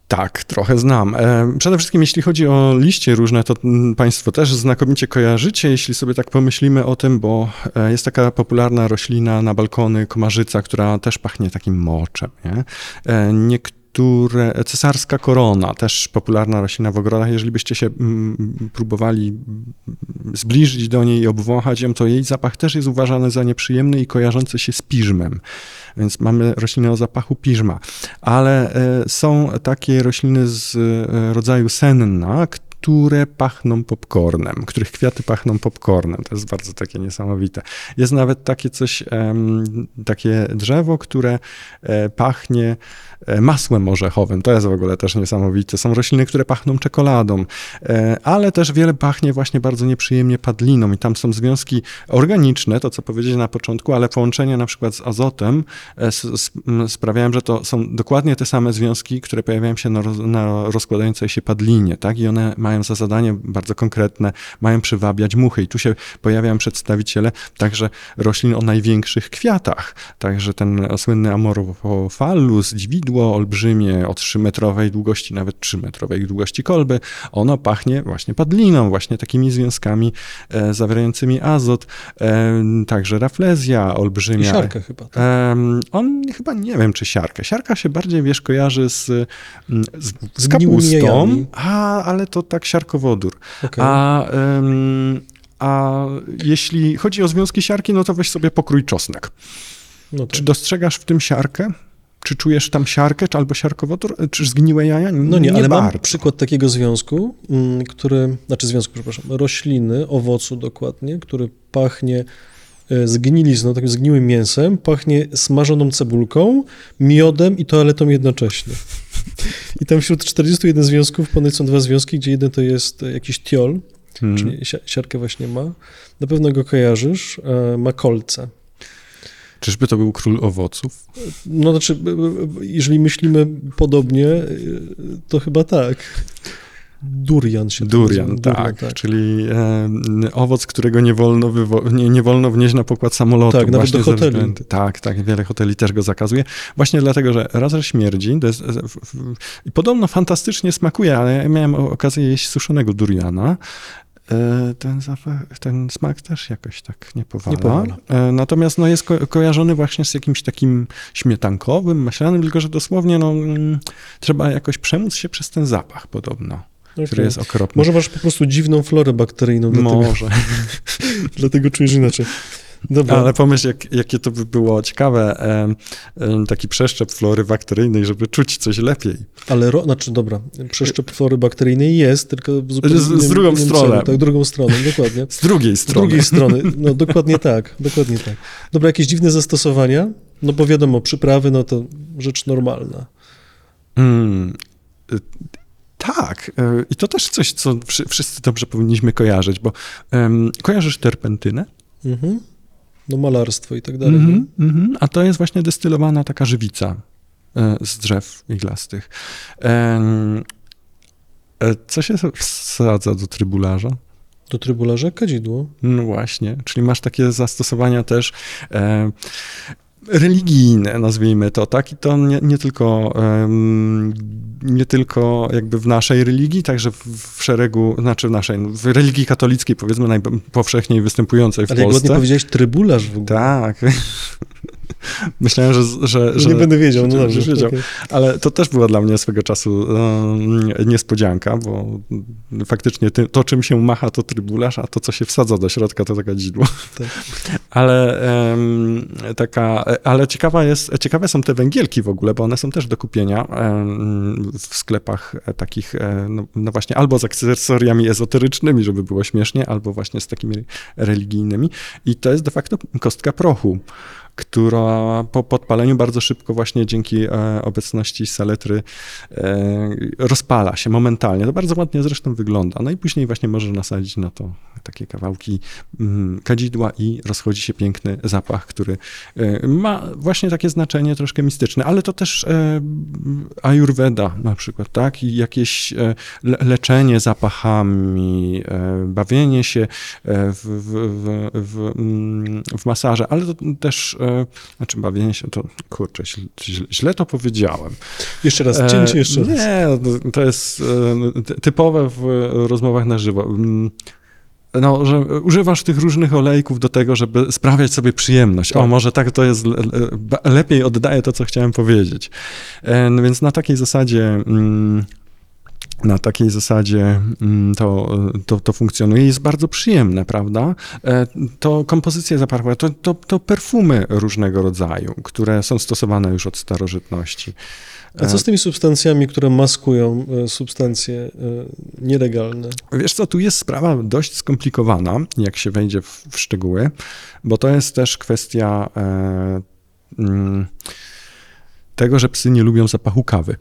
B: Tak, trochę znam. E, przede wszystkim, jeśli chodzi o liście różne, to mm, Państwo też znakomicie kojarzycie, jeśli sobie tak pomyślimy o tym, bo jest taka popularna roślina na balkony, komarzyca, która też pachnie takim moczem. Nie? Które, cesarska korona, też popularna roślina w ogrodach, jeżeli byście się mm, próbowali zbliżyć do niej i obwąchać ją, to jej zapach też jest uważany za nieprzyjemny i kojarzący się z piżmem. Więc mamy rośliny o zapachu piżma. Ale e, są takie rośliny z e, rodzaju senna, które pachną popcornem, których kwiaty pachną popcornem. To jest bardzo takie niesamowite. Jest nawet takie coś, takie drzewo, które e, pachnie e, masłem orzechowym. To jest w ogóle też niesamowite. Są rośliny, które pachną czekoladą, e, ale też wiele pachnie właśnie bardzo nieprzyjemnie padliną i tam są związki organiczne, to co powiedzieć na początku, ale połączenia na przykład z azotem sprawiają, że to są dokładnie te same związki, które pojawiają się na, na rozkładającej się padlinie, tak? I one mają mają za zadanie bardzo konkretne, mają przywabiać muchy. I tu się pojawiają przedstawiciele także roślin o największych kwiatach. Także ten słynny Amorphophallus, dźwidło olbrzymie o 3-metrowej długości, nawet 3-metrowej długości kolby, ono pachnie właśnie padliną, właśnie takimi związkami e, zawierającymi azot. E, także raflezja olbrzymia. I
A: siarkę chyba. Tak?
B: E, on chyba nie wiem, czy siarkę. Siarka się bardziej, wiesz, kojarzy z, z, z kapustą, a, ale to tak siarkowodór. Okay. A, um, a jeśli chodzi o związki siarki, no to weź sobie pokrój czosnek. No tak. Czy dostrzegasz w tym siarkę? Czy czujesz tam siarkę, czy albo siarkowodór, czy zgniłe jaja?
A: No nie, nie ale bardzo. mam przykład takiego związku, mm, który, znaczy związku, przepraszam, rośliny, owocu dokładnie, który pachnie e, zgnilizną, takim zgniłym mięsem, pachnie smażoną cebulką, miodem i toaletą jednocześnie. I tam wśród 41 związków ponoć są dwa związki, gdzie jeden to jest jakiś tiol, hmm. czyli siarkę właśnie ma. Na pewno go kojarzysz, e, ma kolce.
B: Czyżby to był król owoców?
A: No znaczy, jeżeli myślimy podobnie, e, to chyba tak. Durian się
B: Durian, nazywa. tak, tak, czyli e, owoc, którego nie wolno, nie, nie wolno wnieść na pokład samolotu.
A: Tak, nawet do hoteli.
B: Względu, tak, tak, wiele hoteli też go zakazuje. Właśnie dlatego, że raz, że śmierdzi, to jest, i podobno fantastycznie smakuje, ale ja miałem okazję jeść suszonego duriana, e, ten, zapach, ten smak też jakoś tak nie powala. Nie powala. E, natomiast no, jest ko kojarzony właśnie z jakimś takim śmietankowym, maślanym, tylko że dosłownie no, mm, trzeba jakoś przemóc się przez ten zapach podobno okay. jest.
A: Może masz po prostu dziwną florę bakteryjną.
B: Może.
A: Dlatego, dlatego czujesz inaczej.
B: Dobra. Ale pomyśl, jak, jakie to by było ciekawe, taki przeszczep flory bakteryjnej, żeby czuć coś lepiej.
A: Ale, ro, znaczy dobra, przeszczep flory bakteryjnej jest, tylko zupełnie
B: Z, z drugą stroną.
A: Tak, drugą stroną, dokładnie.
B: Z drugiej strony.
A: Z drugiej strony, no dokładnie tak, dokładnie tak. Dobra, jakieś dziwne zastosowania? No bo wiadomo, przyprawy, no to rzecz normalna.
B: Mm, tak, e, i to też coś, co wszyscy dobrze powinniśmy kojarzyć, bo um, kojarzysz terpentynę? Mhm.
A: No malarstwo i tak dalej. Mm -hmm,
B: A to jest właśnie destylowana taka żywica e, z drzew iglastych. E, co się wsadza do trybularza?
A: Do trybularza kadzidło.
B: No właśnie, czyli masz takie zastosowania też religijne, nazwijmy to, tak? I to nie, nie tylko, um, nie tylko jakby w naszej religii, także w, w szeregu, znaczy w naszej, w religii katolickiej powiedzmy najpowszechniej występującej w
A: Ale
B: Polsce.
A: Ale jak ładnie powiedziałeś, trybularz w ogóle.
B: Tak. Myślałem, że... że, że
A: nie będę wiedział, no dobrze.
B: wiedział.
A: okej.
B: Ale to też była dla mnie swego czasu e, niespodzianka, bo faktycznie ty, to, czym się macha, to trybularz, a to, co się wsadza do środka, to taka dzidło.
A: Tak.
B: Ale taka, ale ciekawa jest, ciekawe są te węgielki w ogóle, bo one są też do kupienia w sklepach e, takich, e, no, no właśnie, albo z akcesoriami ezoterycznymi, żeby było śmiesznie, albo właśnie z takimi religijnymi. I to jest de facto kostka prochu która po podpaleniu bardzo szybko właśnie dzięki e, obecności saletry e, rozpala się momentalnie. To bardzo ładnie zresztą wygląda. No i później właśnie możesz nasadzić na to takie kawałki mm, kadzidła i rozchodzi się piękny zapach, który e, ma właśnie takie znaczenie troszkę mistyczne, ale to też ayurveda na przykład, tak? I jakieś le leczenie zapachami, bawienie się w, w, w, w, mm, w masaże, ale to też, znaczy bawienie się, to kurczę, źle, źle- to powiedziałem.
A: Jeszcze raz, cięcie jeszcze
B: E,
A: raz.
B: Nie, no, to jest e, ty- typowe w rozmowach na żywo. Mm, No, że używasz tych różnych olejków do tego, żeby sprawiać sobie przyjemność. O,
A: Tak.
B: może tak to jest, lepiej oddaje to, co chciałem powiedzieć. No więc na takiej zasadzie mm, na takiej zasadzie mm, to, to, to funkcjonuje jest bardzo przyjemne, prawda? E, To kompozycje zapachowe, to, to, to perfumy różnego rodzaju, które są stosowane już od starożytności.
A: A co z tymi substancjami, które maskują e, substancje e, nielegalne?
B: Wiesz co, tu jest sprawa dość skomplikowana, jak się wejdzie w, w szczegóły, bo to jest też kwestia e, mm, tego, że psy nie lubią zapachu kawy.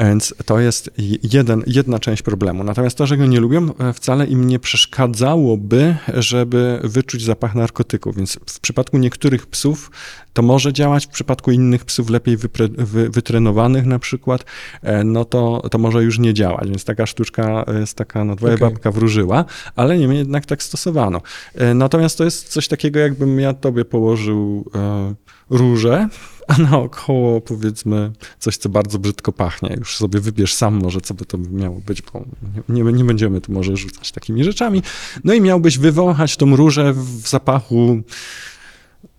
B: Więc to jest jeden, jedna część problemu. Natomiast to, że go nie lubią, e, wcale im nie przeszkadzałoby, żeby wyczuć zapach narkotyków. Więc w przypadku niektórych psów to może działać, w przypadku innych psów lepiej wypre, wy, wytrenowanych na przykład, e, no to, to może już nie działać. Więc taka sztuczka jest taka, no twoja
A: Okej.
B: babka wróżyła, ale niemniej jednak tak stosowano. E, Natomiast to jest coś takiego, jakbym ja tobie położył e, róże, a naokoło powiedzmy coś, co bardzo brzydko pachnie. Już sobie wybierz sam może, co by to miało być, bo nie, nie, będziemy tu może rzucać takimi rzeczami. No i miałbyś wywąchać tą różę w zapachu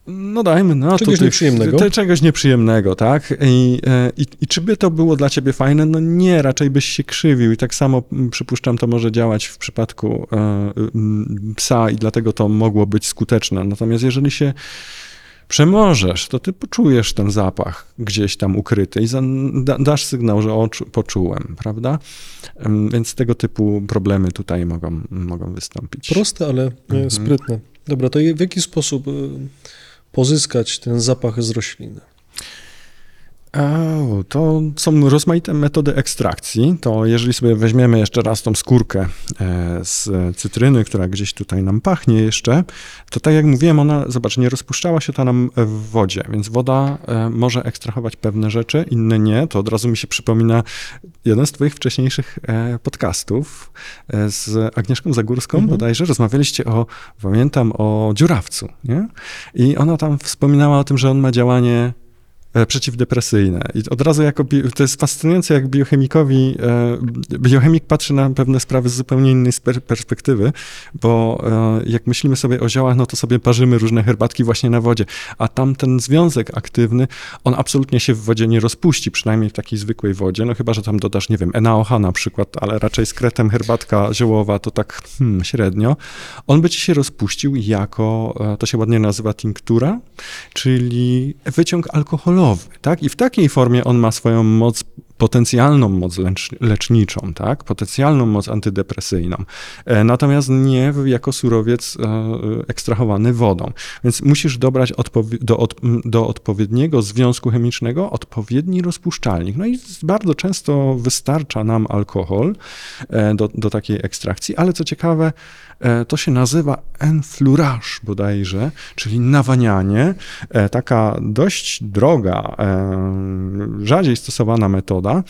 B: no dajmy, no
A: Czegoś
B: to
A: nieprzyjemnego.
B: Te, czegoś nieprzyjemnego, tak? I, e, i, I czy by to było dla ciebie fajne? No nie, raczej byś się krzywił i tak samo przypuszczam, to może działać w przypadku e, psa i dlatego to mogło być skuteczne. Natomiast jeżeli się przemożesz, to ty poczujesz ten zapach gdzieś tam ukryty i dasz sygnał, że oczu, poczułem, prawda? Więc tego typu problemy tutaj mogą, mogą wystąpić.
A: Proste, ale e,
B: Mhm.
A: sprytne. Dobra, to w jaki sposób e, pozyskać ten zapach z rośliny?
B: To są rozmaite metody ekstrakcji. To jeżeli sobie weźmiemy jeszcze raz tą skórkę e, z cytryny, która gdzieś tutaj nam pachnie jeszcze, to tak jak mówiłem, ona, zobacz, nie rozpuszczała się ta nam w wodzie, więc woda e, może ekstrahować pewne rzeczy, inne nie. To od razu mi się przypomina jeden z twoich wcześniejszych e, podcastów e, z Agnieszką Zagórską
A: Mhm.
B: bodajże. Rozmawialiście o, pamiętam, o dziurawcu, nie? I ona tam wspominała o tym, że on ma działanie e, przeciwdepresyjne. I od razu jako, to jest fascynujące, jak biochemikowi, e, biochemik patrzy na pewne sprawy z zupełnie innej perspektywy, bo e, jak myślimy sobie o ziołach, no to sobie parzymy różne herbatki właśnie na wodzie, a tam ten związek aktywny, on absolutnie się w wodzie nie rozpuści, przynajmniej w takiej zwykłej wodzie, no chyba, że tam dodasz, nie wiem, NaOH na przykład, ale raczej z kretem herbatka ziołowa to tak hmm, średnio. On by ci się rozpuścił jako, e, to się ładnie nazywa tinktura, czyli wyciąg alkoholowy, tak? I w takiej formie on ma swoją moc, potencjalną moc lecz, leczniczą, tak? Potencjalną moc antydepresyjną. E, natomiast nie jako surowiec e, ekstrahowany wodą. Więc musisz dobrać do, od, do odpowiedniego związku chemicznego odpowiedni rozpuszczalnik. No i bardzo często wystarcza nam alkohol e, do, do takiej ekstrakcji, ale co ciekawe, to się nazywa enflurage bodajże, czyli nawanianie. E, Taka dość droga, e, rzadziej stosowana metoda,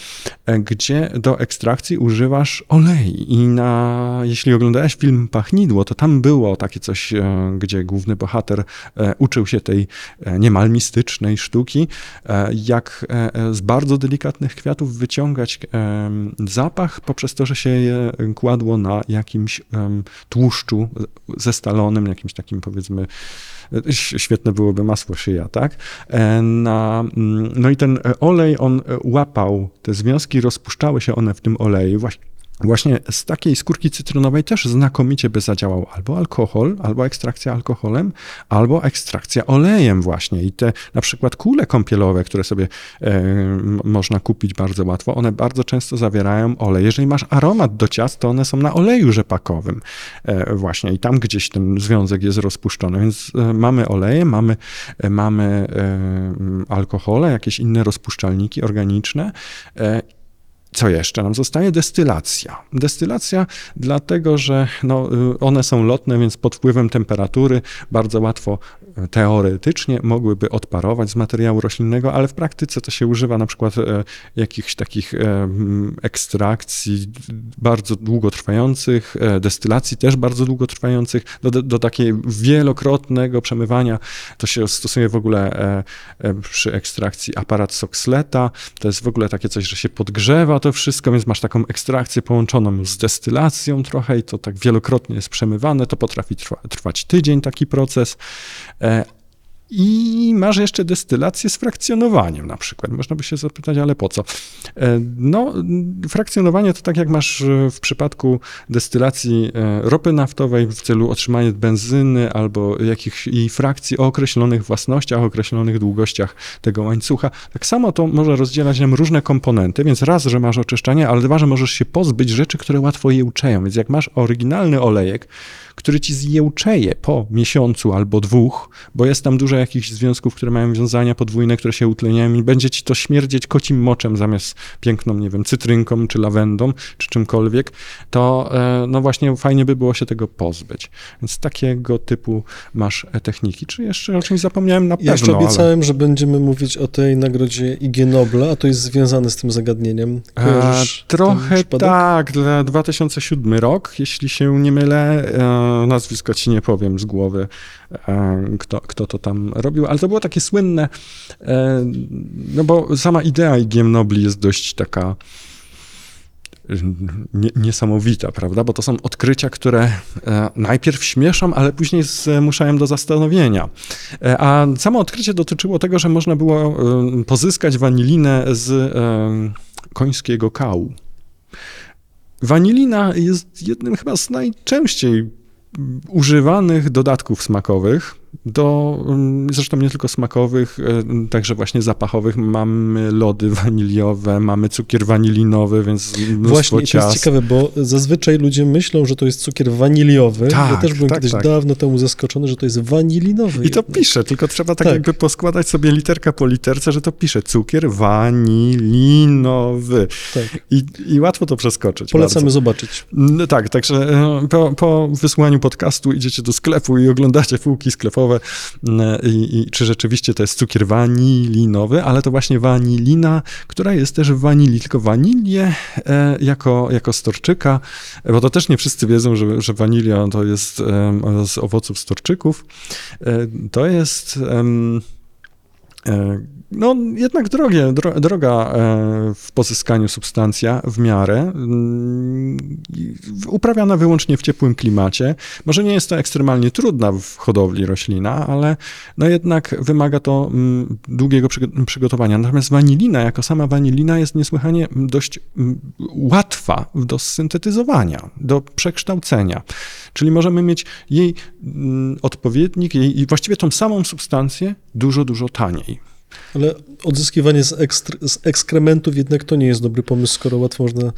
B: e, gdzie do ekstrakcji używasz olei. I na, jeśli oglądałeś film Pachnidło, to tam było takie coś, e, gdzie główny bohater e, uczył się tej niemal mistycznej sztuki, jak z bardzo delikatnych kwiatów wyciągać zapach poprzez to, że się je kładło na jakimś tłuszczu zestalonym, jakimś takim powiedzmy świetne byłoby masło szyja, tak? E, na, mm, no i ten olej, on łapał te związki, rozpuszczały się one w tym oleju, właśnie Właśnie z takiej skórki cytrynowej też znakomicie by zadziałał albo alkohol, albo ekstrakcja alkoholem, albo ekstrakcja olejem właśnie. I te na przykład kule kąpielowe, które sobie e, można kupić bardzo łatwo, one bardzo często zawierają olej. Jeżeli masz aromat do ciast, to one są na oleju rzepakowym e, właśnie i tam gdzieś ten związek jest rozpuszczony. Więc e, mamy oleje, mamy, e, mamy e, alkohole, jakieś inne rozpuszczalniki organiczne e, co jeszcze nam zostaje? Destylacja. Destylacja dlatego, że no, y, one są lotne, więc pod wpływem temperatury bardzo łatwo y, teoretycznie mogłyby odparować z materiału roślinnego, ale w praktyce to się używa na przykład e, jakichś takich e, ekstrakcji bardzo długotrwających, e, destylacji też bardzo długotrwających. Do, do, takiego wielokrotnego przemywania to się stosuje w ogóle przy ekstrakcji aparat Soxleta. To jest w ogóle takie coś, że się podgrzewa to wszystko, więc masz taką ekstrakcję połączoną z destylacją trochę i to tak wielokrotnie jest przemywane, to potrafi trwa, trwać tydzień taki proces. E, i masz jeszcze destylację z frakcjonowaniem na przykład. Można by się zapytać, ale po co? E, no, frakcjonowanie to tak jak masz w przypadku destylacji e, ropy naftowej w celu otrzymania benzyny albo jakichś i frakcji o określonych własnościach, o określonych długościach tego łańcucha. Tak samo to może rozdzielać nam różne komponenty, więc raz, że masz oczyszczanie, ale dwa, że możesz się pozbyć rzeczy, które łatwo jełczeją. Więc jak masz oryginalny olejek, który ci zjełczeje po miesiącu albo dwóch, bo jest tam dużo jakichś związków, które mają wiązania podwójne, które się utleniają i będzie ci to śmierdzieć kocim moczem zamiast piękną, nie wiem, cytrynką, czy lawendą, czy czymkolwiek, to e, no właśnie fajnie by było się tego pozbyć. Więc takiego typu masz e, techniki. Czy jeszcze o czymś zapomniałem na pewno?
A: Ja jeszcze obiecałem, ale... że będziemy mówić o tej nagrodzie IG Nobla, a to jest związane z tym zagadnieniem.
B: A, trochę tak, dla 2007 rok, jeśli się nie mylę, e, nazwisko ci nie powiem z głowy, e, kto, kto to tam robił, ale to było takie słynne, e, no bo sama idea IGM Nobli jest dość taka niesamowita, prawda? Bo to są odkrycia, które e, najpierw śmieszą, ale później zmuszają do zastanowienia. A samo odkrycie dotyczyło tego, że można było pozyskać wanilinę z końskiego kału. Wanilina jest jednym chyba z najczęściej używanych dodatków smakowych do, mm, zresztą nie tylko smakowych, e, także właśnie zapachowych. Mamy lody waniliowe, mamy cukier wanilinowy, więc
A: Właśnie, ciast. to jest ciekawe, bo zazwyczaj ludzie myślą, że to jest cukier waniliowy. Tak, ja też byłem tak, kiedyś tak. dawno temu zaskoczony, że to jest wanilinowy.
B: I to pisze, tylko trzeba tak, tak, jakby poskładać sobie literka po literce, że to pisze cukier wanilinowy. Tak. I, I łatwo to przeskoczyć.
A: Polecamy bardzo. zobaczyć.
B: No tak, także e, po, po wysłaniu podcastu idziecie do sklepu i oglądacie półki sklepowe, i, i, czy rzeczywiście to jest cukier wanilinowy, ale to właśnie wanilina, która jest też w wanilii, tylko wanilię e, jako, jako storczyka, bo to też nie wszyscy wiedzą, że, że wanilia to jest z owoców storczyków. E, to jest E, no, jednak drogie, dro, droga e, w pozyskaniu substancja w miarę, mm, uprawiana wyłącznie w ciepłym klimacie. Może nie jest to ekstremalnie trudna w hodowli roślina, ale no jednak wymaga to mm, długiego przygotowania. Natomiast wanilina, jako sama wanilina, jest niesłychanie dość mm, łatwa do syntetyzowania, do przekształcenia. Czyli możemy mieć jej odpowiednik, jej, właściwie tą samą substancję dużo, dużo taniej.
A: Ale odzyskiwanie z, ekstr- z, ekskrementów jednak to nie jest dobry pomysł, skoro łatwo można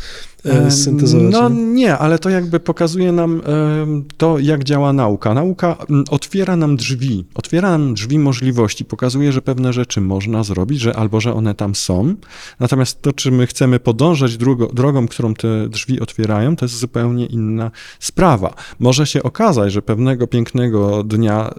A: e, syntezować.
B: No nie? nie, ale to jakby pokazuje nam e, to, jak działa nauka. Nauka otwiera nam drzwi, otwiera nam drzwi możliwości, pokazuje, że pewne rzeczy można zrobić, że albo że one tam są. Natomiast to, czy my chcemy podążać drogo, drogą, którą te drzwi otwierają, to jest zupełnie inna sprawa. Może się okazać, że pewnego pięknego dnia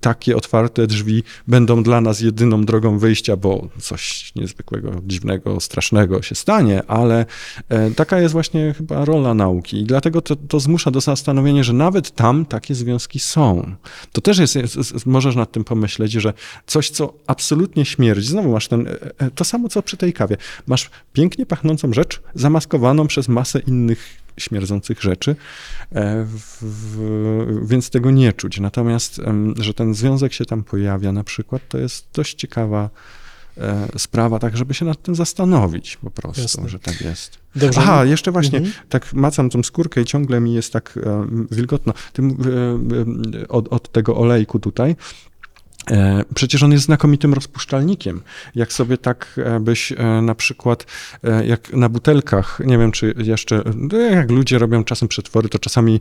B: takie otwarte drzwi będą dla nas jedyną drogą wyjścia, bo coś niezwykłego, dziwnego, strasznego się stanie, ale e, taka jest właśnie chyba rola nauki. I dlatego to, to zmusza do zastanowienia, że nawet tam takie związki są. To też jest, jest, możesz nad tym pomyśleć, że coś, co absolutnie śmierdzi, znowu masz ten, e, e, to samo co przy tej kawie, masz pięknie pachnącą rzecz zamaskowaną przez masę innych śmierdzących rzeczy, e, w, w, więc tego nie czuć. Natomiast, że ten związek się tam pojawia na przykład, to jest dość ciekawa e, sprawa, tak żeby się nad tym zastanowić po prostu,
A: Jasne.
B: że tak jest.
A: Dobrze.
B: Aha, jeszcze właśnie,
A: Mhm.
B: tak macam tą skórkę i ciągle mi jest tak wilgotno. Tym, od, od tego olejku tutaj. E, Przecież on jest znakomitym rozpuszczalnikiem. Jak sobie tak e, byś e, na przykład, jak na butelkach, nie wiem czy jeszcze, no jak ludzie robią czasem przetwory, to czasami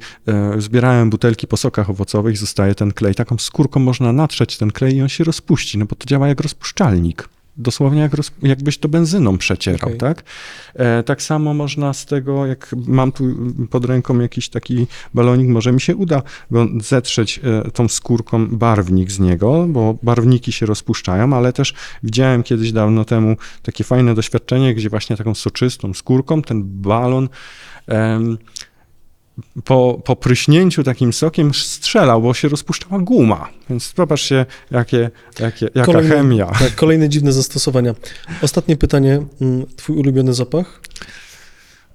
B: zbierają butelki po sokach owocowych zostaje ten klej. Taką skórką można natrzeć ten klej i on się rozpuści, no bo to działa jak rozpuszczalnik. Dosłownie jak roz, jakbyś to benzyną przecierał,
A: Okej.
B: tak? E, tak samo można z tego, jak mam tu pod ręką jakiś taki balonik, może mi się uda go zetrzeć e, tą skórką barwnik z niego, bo barwniki się rozpuszczają, ale też widziałem kiedyś dawno temu takie fajne doświadczenie, gdzie właśnie taką soczystą skórką ten balon em, po, po pryśnięciu takim sokiem strzelał, bo się rozpuszczała guma. Więc popatrzcie, jakie, jakie, jaka
A: Kolejny-
B: chemia.
A: Tak, kolejne dziwne zastosowania. Ostatnie pytanie. Mm, Twój ulubiony zapach?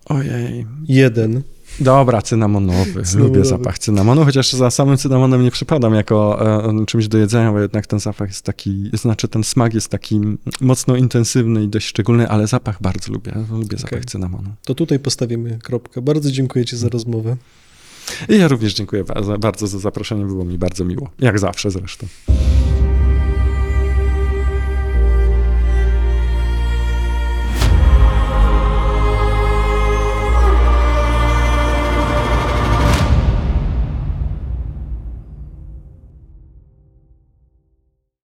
B: Ojej.
A: Jeden.
B: Dobra, cynamonowy.
A: Cynamonowy.
B: Lubię zapach cynamonu, chociaż za samym cynamonem nie przypadam jako e, czymś do jedzenia, bo jednak ten zapach jest taki, znaczy ten smak jest taki mocno intensywny i dość szczególny, ale zapach bardzo lubię. Lubię zapach cynamonu.
A: To tutaj postawimy kropkę. Bardzo dziękuję Ci za rozmowę.
B: I ja również dziękuję bardzo za zaproszenie, było mi bardzo miło. Jak zawsze zresztą.